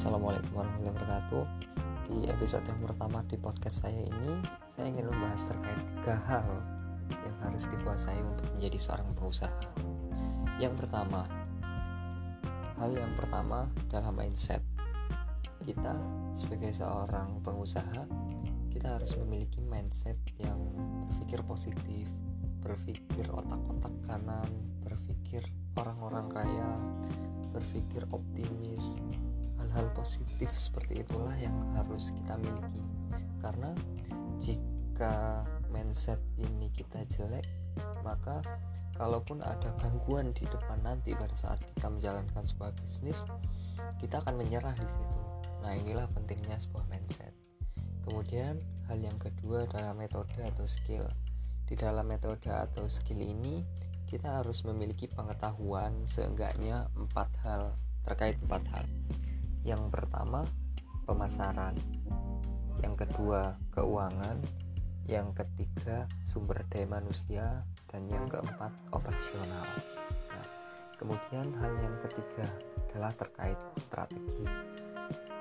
Assalamualaikum warahmatullahi wabarakatuh. Di episode yang pertama di podcast saya ini Saya ingin membahas terkait tiga hal Yang harus dikuasai untuk menjadi seorang pengusaha. Yang pertama Hal yang pertama adalah mindset. Kita sebagai seorang pengusaha Kita harus memiliki mindset yang berpikir positif Berpikir otak-otak kanan Berpikir orang-orang kaya berpikir optimis hal-hal positif seperti itulah yang harus kita miliki. Karena jika mindset ini kita jelek maka kalaupun ada gangguan di depan nanti pada saat kita menjalankan sebuah bisnis kita akan menyerah di situ. Nah inilah pentingnya sebuah mindset. Kemudian hal yang kedua adalah metode atau skill. Di dalam metode atau skill ini kita harus memiliki pengetahuan seenggaknya empat hal terkait empat hal. Yang pertama pemasaran, yang kedua keuangan, yang ketiga sumber daya manusia, dan yang keempat operasional. Nah, kemudian hal yang ketiga adalah terkait strategi.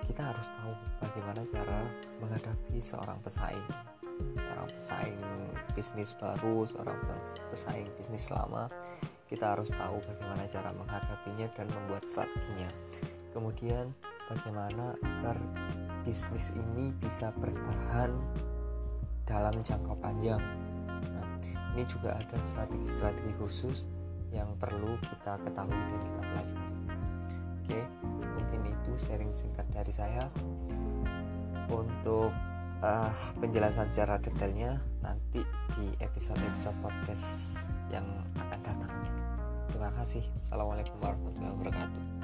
Kita harus tahu bagaimana cara menghadapi seorang pesaing seorang pesaing bisnis baru seorang pesaing bisnis lama. Kita harus tahu bagaimana cara menghadapinya dan membuat strateginya. Kemudian bagaimana agar bisnis ini bisa bertahan dalam jangka panjang? Nah, ini juga ada strategi-strategi khusus yang perlu kita ketahui dan kita pelajari. Oke mungkin itu sharing singkat dari saya. Untuk uh, penjelasan secara detailnya nanti di episode-episode podcast yang akan datang. Terima kasih. Assalamualaikum warahmatullahi wabarakatuh.